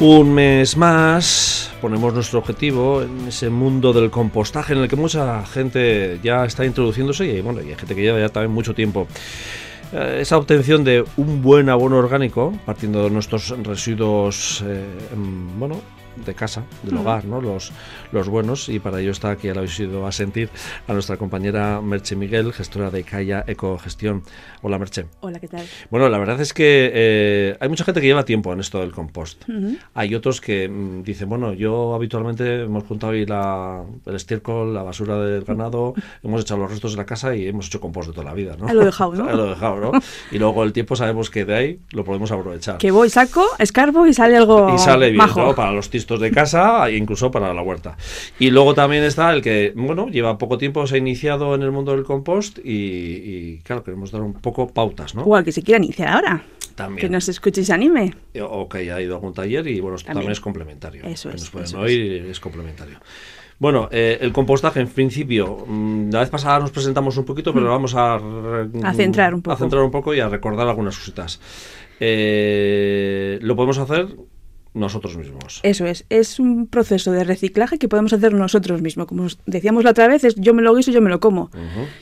Un mes más ponemos nuestro objetivo en ese mundo del compostaje en el que mucha gente ya está introduciéndose y bueno, y hay gente que lleva ya también mucho tiempo. Eh, esa obtención de un buen abono orgánico, partiendo de nuestros residuos, eh, bueno, de casa, del hogar, ¿no? Los, los buenos, y para ello está aquí, ya lo habéis ido a sentir, a nuestra compañera Merche Miguel, gestora de Calla Ecogestión. Hola, Merche. Hola, ¿qué tal? Bueno, la verdad es que eh, hay mucha gente que lleva tiempo en esto del compost. Hay otros que mm, dicen, bueno, yo habitualmente hemos juntado ahí la, el estiércol, la basura del ganado, hemos echado los restos de la casa y hemos hecho compost de toda la vida, ¿no? lo dejado, ¿no? lo dejado, ¿no? Y luego el tiempo sabemos que de ahí lo podemos aprovechar. Que voy, saco, escarbo y sale algo Y sale bien, majo. ¿no? Para los tistos de casa e incluso para la huerta. Y luego también está el que, bueno, lleva poco tiempo, se ha iniciado en el mundo del compost y, y, claro, queremos dar un poco pautas, ¿no? O al que se quiera iniciar ahora. También. Que nos escuche y se anime. O que haya ido a algún taller y bueno, esto también, También. es complementario. Eso Que es, Nos pueden eso oír, es. complementario. Bueno, eh, el compostaje en principio, mm, la vez pasada nos presentamos un poquito, pero vamos a, A centrar un poco. A centrar un poco y a recordar algunas cositas. Eh, lo podemos hacer nosotros mismos. Eso es. Es un proceso de reciclaje que podemos hacer nosotros mismos. Como os decíamos la otra vez, es yo me lo guiso, yo me lo como.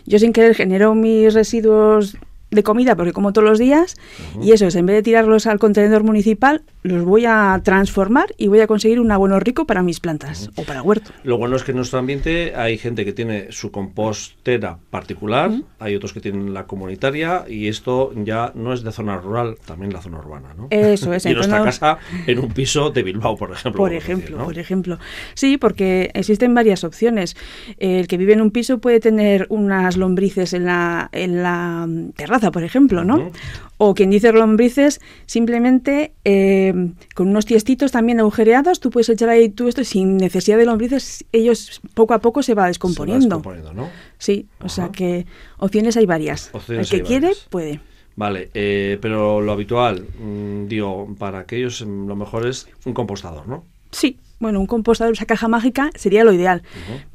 Yo sin querer genero mis residuos de comida porque como todos los días y eso es, en vez de tirarlos al contenedor municipal, los voy a transformar y voy a conseguir un abono rico para mis plantas o para huerto. Lo bueno es que en nuestro ambiente hay gente que tiene su compostera particular, hay otros que tienen la comunitaria y esto ya no es de zona rural, también la zona urbana, ¿no? Eso es, y en nuestra casa en un piso de Bilbao, por ejemplo. Por a decir, ejemplo, ¿no? por ejemplo. Sí, porque existen varias opciones. El que vive en un piso puede tener unas lombrices en la, en la mm, por ejemplo, ¿no? O quien dice lombrices, simplemente eh, con unos tiestitos también agujereados, tú puedes echar ahí tú esto sin necesidad de lombrices, ellos poco a poco se va Se va descomponiendo. ¿no? Sí, o sea que opciones hay varias. Opciones El que quiere, varias. puede. Vale, eh, pero lo habitual, mm, digo, para aquellos mm, lo mejor es un compostador, ¿no? Sí, bueno, un compostador, esa caja mágica sería lo ideal.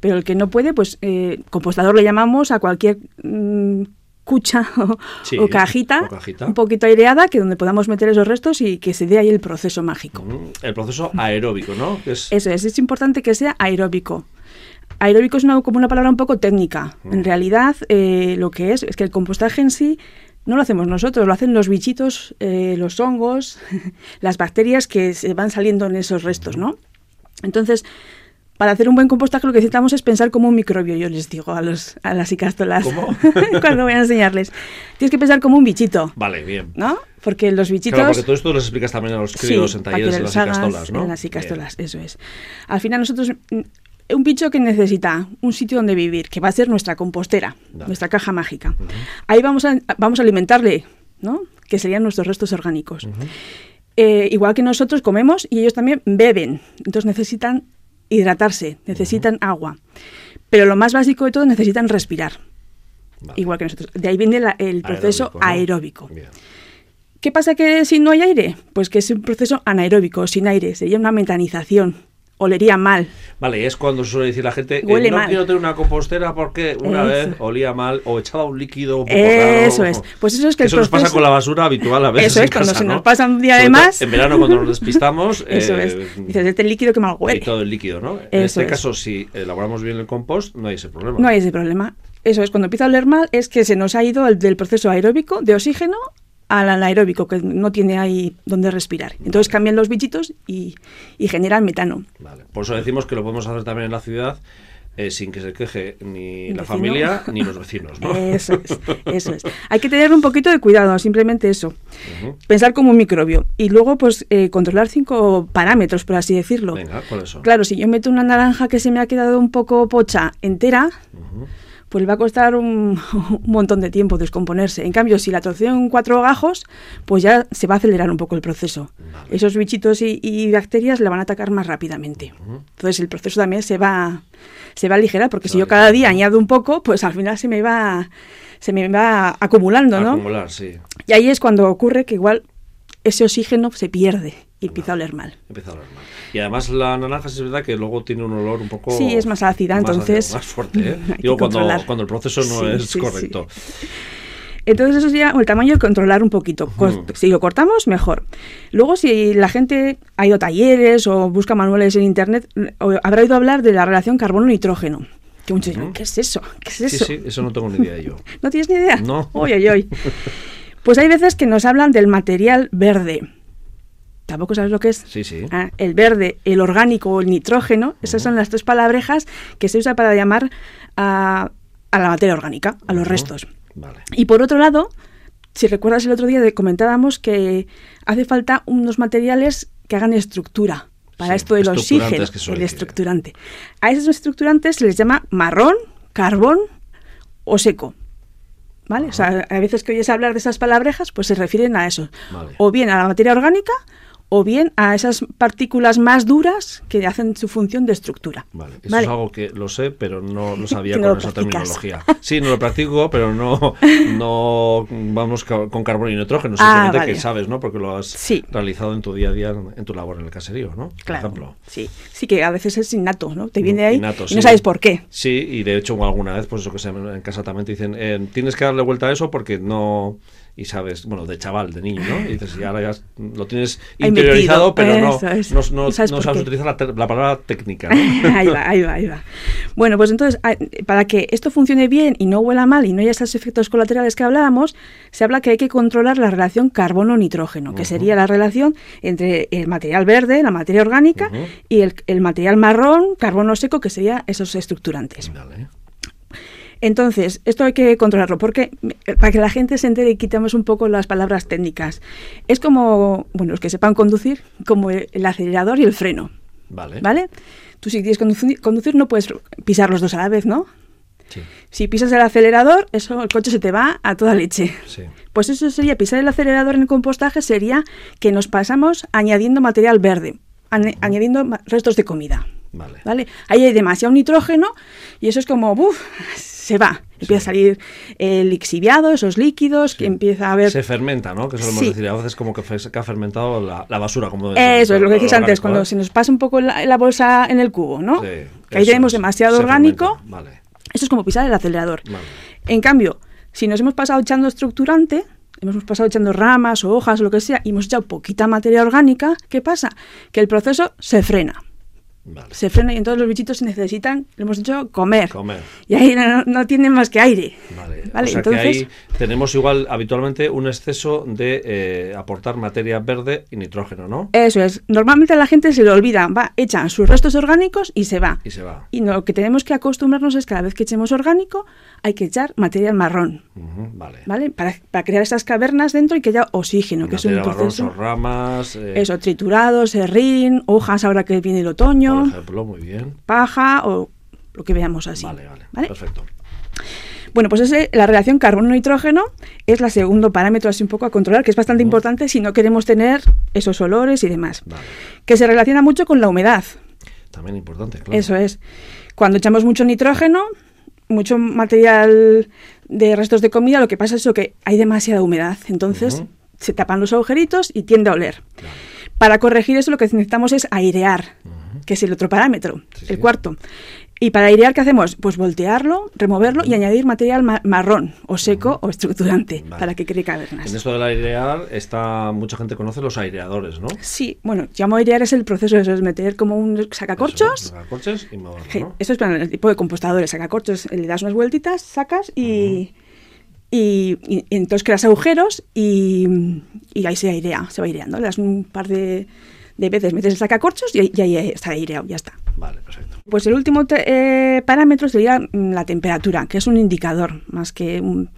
Pero el que no puede, pues eh, compostador le llamamos a cualquier mm, cucha o, Sí, o cajita, o cajita. un poquito aireada, que donde podamos meter esos restos y que se dé ahí el proceso mágico. Mm, El proceso aeróbico, ¿no? Es, Eso es, es importante que sea aeróbico. Aeróbico es una, como una palabra un poco técnica. Mm. En realidad, eh, lo que es es que el compostaje en sí no lo hacemos nosotros, lo hacen los bichitos, eh, los hongos, las bacterias que se van saliendo en esos restos, ¿no? Entonces, para hacer un buen compostaje lo que necesitamos es pensar como un microbio, yo les digo a, los, a las icástolas ¿Cómo? cuando voy a enseñarles. Tienes que pensar como un bichito, Vale, bien. ¿no? Porque los bichitos... Claro, porque todo esto lo explicas también a los críos Sí, en talleres los las hagas icastolas, ¿no? En las Bien. icastolas, eso es. Al final nosotros, mm, un bicho que necesita un sitio donde vivir, que va a ser nuestra compostera, Dale. nuestra caja mágica. Ahí vamos a, vamos a alimentarle, ¿no? Que serían nuestros restos orgánicos. Eh, igual que nosotros comemos y ellos también beben. Entonces necesitan hidratarse, necesitan agua. Pero lo más básico de todo, necesitan respirar. Vale. Igual que nosotros. De ahí viene la- el proceso ¿no? aeróbico. Bien. ¿Qué pasa que si no hay aire? Pues que es un proceso anaeróbico, sin aire, sería una metanización, olería mal. Vale, es cuando suele decir la gente, eh, Huele no mal. quiero tener una compostera porque una Eso. vez olía mal o echaba un líquido un poco Eso raro. es. Pues eso es que el eso nos pasa con la basura habitual a veces Eso es, en cuando casa, se ¿no? nos pasa un día Sobre de más. En verano cuando nos despistamos. Eso eh, es. Dices, este líquido que mal Y huele. todo el líquido, ¿no? en este es. caso, si elaboramos bien el compost, no hay ese problema. No hay ese problema. Eso es, cuando empieza a oler mal es que se nos ha ido el, del proceso aeróbico de oxígeno al anaeróbico, que no tiene ahí donde respirar. Entonces cambian los bichitos y, y generan metano. Vale. Por eso decimos que lo podemos hacer también en la ciudad eh, sin que se queje ni la vecino. familia ni los vecinos, ¿no? Eso es, eso es. Hay que tener un poquito de cuidado, simplemente eso. Pensar como un microbio. Y luego, pues, eh, controlar cinco parámetros, por así decirlo. Venga, ¿cuáles son? Claro, si yo meto una naranja que se me ha quedado un poco pocha entera. Pues le va a costar un, un montón de tiempo descomponerse. En cambio, si la troceo en cuatro gajos, pues ya se va a acelerar un poco el proceso. Vale. Esos bichitos y, y bacterias le van a atacar más rápidamente. Entonces el proceso también se va, se va a aligerar, porque si yo cada día añado un poco, pues al final se me va, se me va acumulando, ¿no? Acumular, sí. Y ahí es cuando ocurre que igual ese oxígeno se pierde y empieza a oler mal. Empieza a oler mal. Y además la naranja sí es verdad que luego tiene un olor un poco... Sí, es más ácida, más entonces más fuerte, ¿eh? Digo, cuando, cuando el proceso no Sí, es sí, sí. correcto. Entonces eso sería el tamaño de controlar un poquito. Si lo cortamos, mejor. Luego, si la gente ha ido a talleres o busca manuales en internet, habrá oído hablar de la relación carbono-nitrógeno. Que muchos. ¿qué es eso? ¿Qué es Sí, eso? sí, eso no tengo ni idea yo. ¿No tienes ni idea? No. Uy, uy. Pues hay veces que nos hablan del material verde. ¿Tampoco sabes lo que es? Sí, sí. Ah, el verde, el orgánico o el nitrógeno, esas son las tres palabrejas que se usa para llamar a, a la materia orgánica, a los restos. Vale. Y por otro lado, si recuerdas el otro día comentábamos que hace falta unos materiales que hagan estructura para Sí, esto del oxígeno, el estructurante. A esos estructurantes se les llama marrón, carbón o seco. ¿Vale? O sea, a veces que oyes hablar de esas palabrejas, pues se refieren a eso. Vale. O bien a la materia orgánica o bien a esas partículas más duras que hacen su función de estructura. Vale, eso Vale. es algo que lo sé, pero no lo sabía no con lo esa practicas. terminología. Sí, no lo practico, pero no, no vamos con carbono y nitrógeno, Ah, simplemente vale. que sabes, ¿no? Porque lo has Sí. realizado en tu día a día, en tu labor en el caserío, ¿no? Por Claro. ejemplo. Sí, sí que a veces es innato, ¿no? Te viene ahí Innato, y sí. no sabes por qué. Sí, y de hecho alguna vez, pues eso que sé, en casa también te dicen, eh, tienes que darle vuelta a eso porque no... Y sabes, bueno, de chaval, de niño, ¿no? Y dices, y ahora ya lo tienes interiorizado, metido, pero no, es. no, no- No sabes utilizar la, la palabra técnica, ¿no? ahí va, ahí va, ahí va. Bueno, pues entonces, ah, para que esto funcione bien y no huela mal y no haya esos efectos colaterales que hablábamos, se habla que hay que controlar la relación carbono-nitrógeno, que sería la relación entre el material verde, la materia orgánica, y el, el material marrón, carbono seco, que sería esos estructurantes. Vale. Entonces, esto hay que controlarlo, porque eh, para que la gente se entere y quitemos un poco las palabras técnicas. Es como, bueno, los que sepan conducir, como el el acelerador y el freno. Vale. ¿Vale? Tú si quieres conducir, conducir no puedes pisar los dos a la vez, ¿no? Sí, Si pisas el acelerador, eso el coche se te va a toda leche. sí. Pues eso sería pisar el acelerador en el compostaje sería que nos pasamos añadiendo material verde, añadiendo restos de comida. Vale. ¿Vale? Ahí hay demasiado nitrógeno y eso es como, uff, se va. Empieza a salir el lixiviado, esos líquidos, que empieza a haber... Se fermenta, ¿no? Que solemos Sí. decir. A veces como que, fe- que ha fermentado la, la basura, como Eso es lo que decís antes, cuando se nos pasa un poco la, la bolsa en el cubo, ¿no? Que ahí tenemos demasiado orgánico. Vale, Eso es como pisar el acelerador. vale. En cambio, si nos hemos pasado echando estructurante, hemos pasado echando ramas o hojas o lo que sea, y hemos echado poquita materia orgánica, ¿qué pasa? Que el proceso se frena. Vale. Se frena y entonces los bichitos necesitan, le hemos dicho, comer. Comer. Y ahí no, no tienen más que aire. Vale. Vale, o sea entonces- que ahí tenemos igual habitualmente un exceso de eh, aportar materia verde y nitrógeno, ¿no? Eso es. Normalmente a la gente se le olvida, va, echan sus restos orgánicos y se va. Y se va. Y lo que tenemos que acostumbrarnos es cada vez que echemos orgánico, hay que echar material marrón. Vale. ¿Vale? Para, para crear esas cavernas dentro y que haya oxígeno, que es un marrón proceso. son ramas. eh, Eso, triturado, serrín, hojas ahora que viene el otoño, Por ejemplo, muy bien. paja o lo que veamos así. Vale, vale, ¿Vale? Perfecto. Bueno, pues ese, la relación carbono-nitrógeno es la segundo parámetro así un poco a controlar, que es bastante importante si no queremos tener esos olores y demás. Vale. Que se relaciona mucho con la humedad. También importante, claro. Eso es. Cuando echamos mucho nitrógeno, mucho material de restos de comida, lo que pasa es que hay demasiada humedad. Entonces se tapan los agujeritos y tiende a oler. Claro. Para corregir eso lo que necesitamos es airear. Que es el otro parámetro, Sí, el sí. cuarto. Y para airear, ¿qué hacemos? Pues voltearlo, removerlo y añadir material ma- marrón o seco o estructurante Vale. para que cree cavernas. En esto del airear, está, mucha gente conoce los aireadores, ¿no? Sí, bueno, llamo airear es el proceso, eso es meter como un sacacorchos. Eso, sacacorchos y moverlo, ¿no? Eso es para el tipo de compostadores, sacacorchos, le das unas vueltitas, sacas y, y, y- y entonces creas agujeros y, y ahí se airea, se va aireando. Le das un par de, de veces, metes el sacacorchos y, y ahí está aireado, ya está. Vale, perfecto. Pues el último eh, parámetro sería mm, la temperatura, que es un indicador, más que un-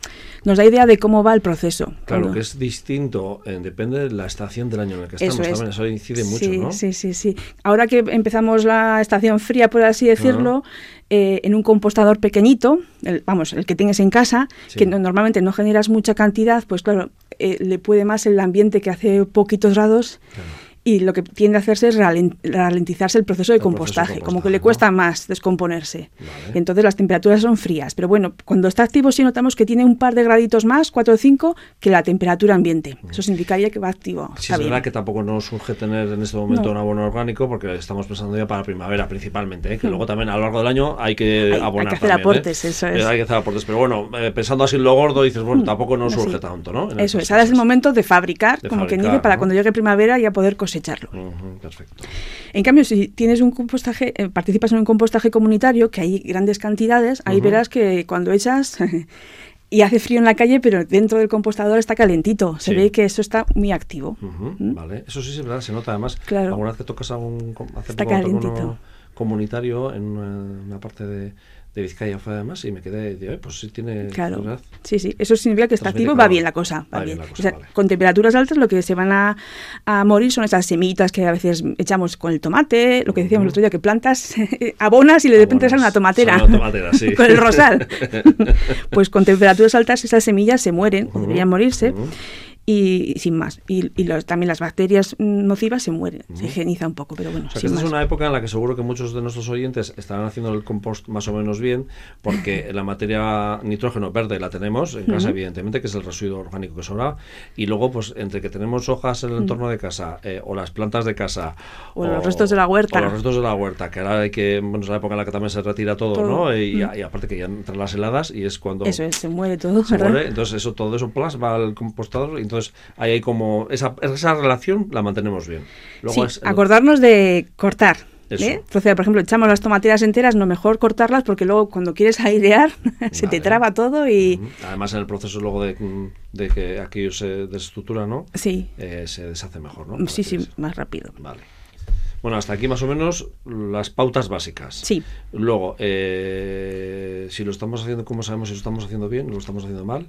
nos da idea de cómo va el proceso. Claro, Cuando- que es distinto, eh, depende de la estación del año en el que Eso estamos es. también, eso incide mucho, ¿no? Sí, sí, sí. Ahora que empezamos la estación fría, por así decirlo, eh, en un compostador pequeñito, el- vamos, el que tienes en casa, Sí. que no- normalmente no generas mucha cantidad, pues claro, eh, le puede más el ambiente que hace poquitos grados Claro. Y lo que tiende a hacerse es ralentizarse el proceso de, compostaje, como que le cuesta más descomponerse. Y entonces las temperaturas son frías. Pero bueno, cuando está activo sí notamos que tiene un par de graditos más, 4 o 5, que la temperatura ambiente. Eso significaría que va activo. Sí, es verdad que tampoco nos surge tener en este momento un abono orgánico porque estamos pensando ya para primavera principalmente, ¿eh? que mm. luego también a lo largo del año hay que abonar. Hay que hacer ¿eh? aportes, eso es. Hay que hacer aportes, pero bueno, eh, pensando así en lo gordo dices, bueno, mm, tampoco nos surge tanto, ¿no? eso es, ahora es el momento de fabricar, como que dice, para cuando llegue primavera ya poder cosecharlo. perfecto. En cambio, si tienes un compostaje, eh, participas en un compostaje comunitario, que hay grandes cantidades, ahí verás que cuando echas y hace frío en la calle, pero dentro del compostador está calentito. Se ve que eso está muy activo. ¿Mm? Vale, eso sí es verdad, se nota además. Claro. Alguna vez que tocas a un está calentito. comunitario en una parte de, de Vizcaya fue además y me quedé, de, pues sí tiene claro. Sí, sí, eso significa que está activo, va bien la cosa. Va, bien. Con temperaturas altas lo que se van a, morir son esas semitas que a veces echamos con el tomate, lo que decíamos el otro día, que plantas, abonas y de repente sale una tomatera, con el rosal. pues con temperaturas altas esas semillas se mueren, o deberían morirse y, sin más. Y, también las bacterias nocivas se mueren, se higieniza un poco, pero bueno. esta es una época en la que seguro que muchos de nuestros oyentes estarán haciendo el compost más o menos bien, porque la materia nitrógeno verde la tenemos en casa, evidentemente, que es el residuo orgánico que sobra, y luego, pues entre que tenemos hojas en el entorno de casa, eh, o las plantas de casa, o, los restos de la huerta. O los restos de la huerta, que ahora hay que, bueno, es la época en la que también se retira todo, ¿no? Y, aparte que ya entran las heladas y es cuando. Eso es, se muere todo, se Muere, entonces, eso, todo eso va al compostador, y entonces entonces, ahí hay como esa, esa relación la mantenemos bien. Luego sí, acordarnos de cortar. ¿eh? por ejemplo, echamos las tomateras enteras, no mejor cortarlas porque luego cuando quieres airear se te traba todo y... Además en el proceso luego de, de que aquello se desestructura, ¿no? Sí. Eh, se deshace mejor, ¿no? sí, sí, más rápido. Vale. Bueno, hasta aquí más o menos las pautas básicas. Sí. Luego, eh, si lo estamos haciendo, ¿cómo sabemos si lo estamos haciendo bien o lo estamos haciendo mal?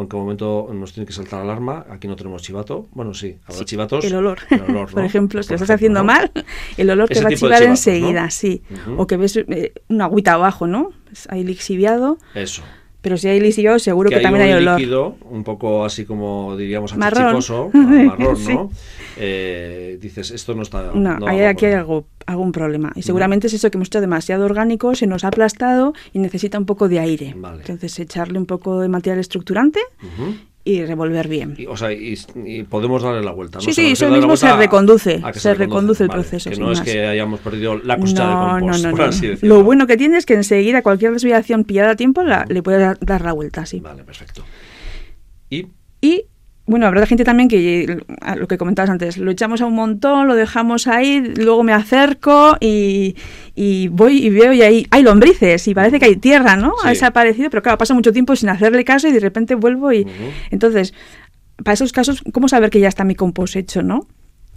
O en qué momento nos tiene que saltar alarma. Aquí no tenemos chivato. Bueno, sí, habrá chivatos. El olor. Por ejemplo, si lo estás haciendo mal, el olor te va a chivar enseguida, sí. O que ves eh, una agüita abajo, ¿no? Ahí lixiviado. Eso. Pero si hay lixiviado, seguro que, también hay olor. líquido, un poco así como diríamos marrón, marrón ¿no? Eh, dices, esto no está... No, hay, aquí hay algo, algún problema. Y seguramente es eso que hemos hecho demasiado orgánico, se nos ha aplastado y necesita un poco de aire. Entonces echarle un poco de material estructurante y revolver bien. Y, o sea, y, podemos darle la vuelta. ¿no? Sí, sí, eso mismo se reconduce, se, reconduce el proceso. Que no es que hayamos perdido la cuchara de compost, no, no, por así decirlo. Lo bueno que tiene es que enseguida cualquier desviación pillada a tiempo la, le puede dar la vuelta, sí. Vale, perfecto. Y, y bueno, habrá gente también que, lo que comentabas antes, lo echamos a un montón, lo dejamos ahí, luego me acerco y, voy y veo y ahí hay lombrices y parece que hay tierra, ¿no? Ha desaparecido, pero claro, pasa mucho tiempo sin hacerle caso y de repente vuelvo y... Entonces, para esos casos, ¿cómo saber que ya está mi compost hecho, no?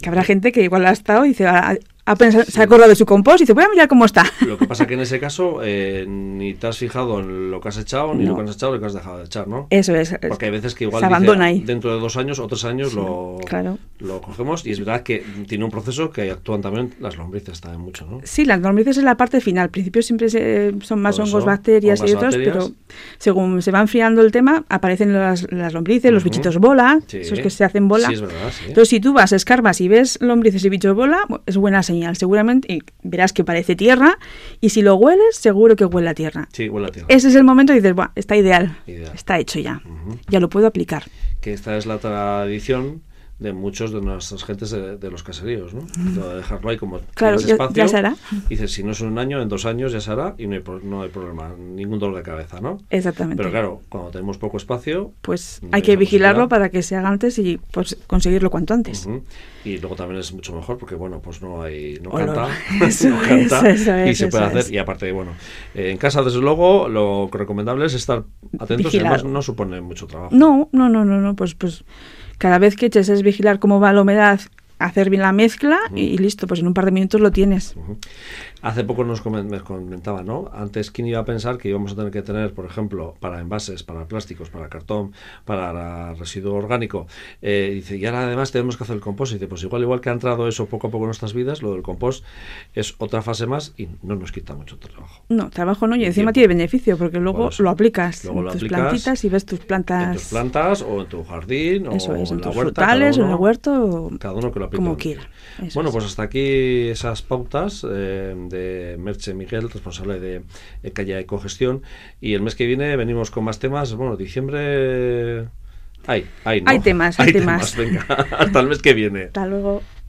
Que habrá gente que igual ha estado y dice, se ha acordado de su compost y dice, voy a mirar cómo está. Lo que pasa que en ese caso eh, ni te has fijado en lo que has echado, ni lo que has echado, ni lo que has dejado de echar, ¿no? Eso es. Porque hay veces que igual se abandona ahí. dentro de dos años o tres años lo, claro. lo cogemos y es verdad que tiene un proceso que actúan también las lombrices también mucho, ¿no? Sí, las lombrices es la parte final. Al principio siempre son más hongos, bacterias y otros, pero según se va enfriando el tema, aparecen las, las lombrices, los bichitos bola, esos que se hacen bola. Sí, es verdad, Entonces, si tú vas, escarbas y ves lombrices y bichos bola, es buena señal. Seguramente verás que parece tierra y si lo hueles, seguro que huele a tierra. Sí, huele a tierra. Ese es el momento y dices, está ideal, está hecho ya, ya lo puedo aplicar. Que esta es la tradición de muchos de nuestras gentes de, los caseríos, ¿no? De dejarlo ahí como claro, espacio, ya, se hará. Dices, si no es un año, en dos años ya se hará y no hay, no hay problema, ningún dolor de cabeza, ¿no? Exactamente. Pero claro, cuando tenemos poco espacio... Pues hay que vigilarlo para que se haga antes y pues, conseguirlo cuanto antes. Y luego también es mucho mejor porque, bueno, pues no hay... No canta, no canta y se puede hacer. Y aparte, bueno, eh, en casa, desde luego, lo recomendable es estar atentos y además no supone mucho trabajo. No, no, no, no, no pues... pues cada vez que eches es vigilar cómo va la humedad, hacer bien la mezcla y listo, pues en un par de minutos lo tienes. Hace poco nos comentaba, ¿no? Antes, ¿quién iba a pensar que íbamos a tener que tener, por ejemplo, para envases, para plásticos, para cartón, para residuo orgánico? Eh, dice, y ahora además tenemos que hacer el compost. Y dice, pues igual, igual que ha entrado eso poco a poco en nuestras vidas, lo del compost es otra fase más y no nos quita mucho trabajo. No, trabajo no, y encima tiene beneficio, porque luego lo aplicas en tus plantitas y ves tus plantas. En tus plantas o en tu jardín eso o es, en, tus frutales o en el huerto. Cada uno que lo como quiera. bueno, pues hasta aquí esas pautas eh, de Merche Miguel, responsable de Calle Ecogestión. Y el mes que viene venimos con más temas. Bueno, diciembre... Hay, hay, hay temas, hay, temas. Venga, hasta el mes que viene. Hasta luego.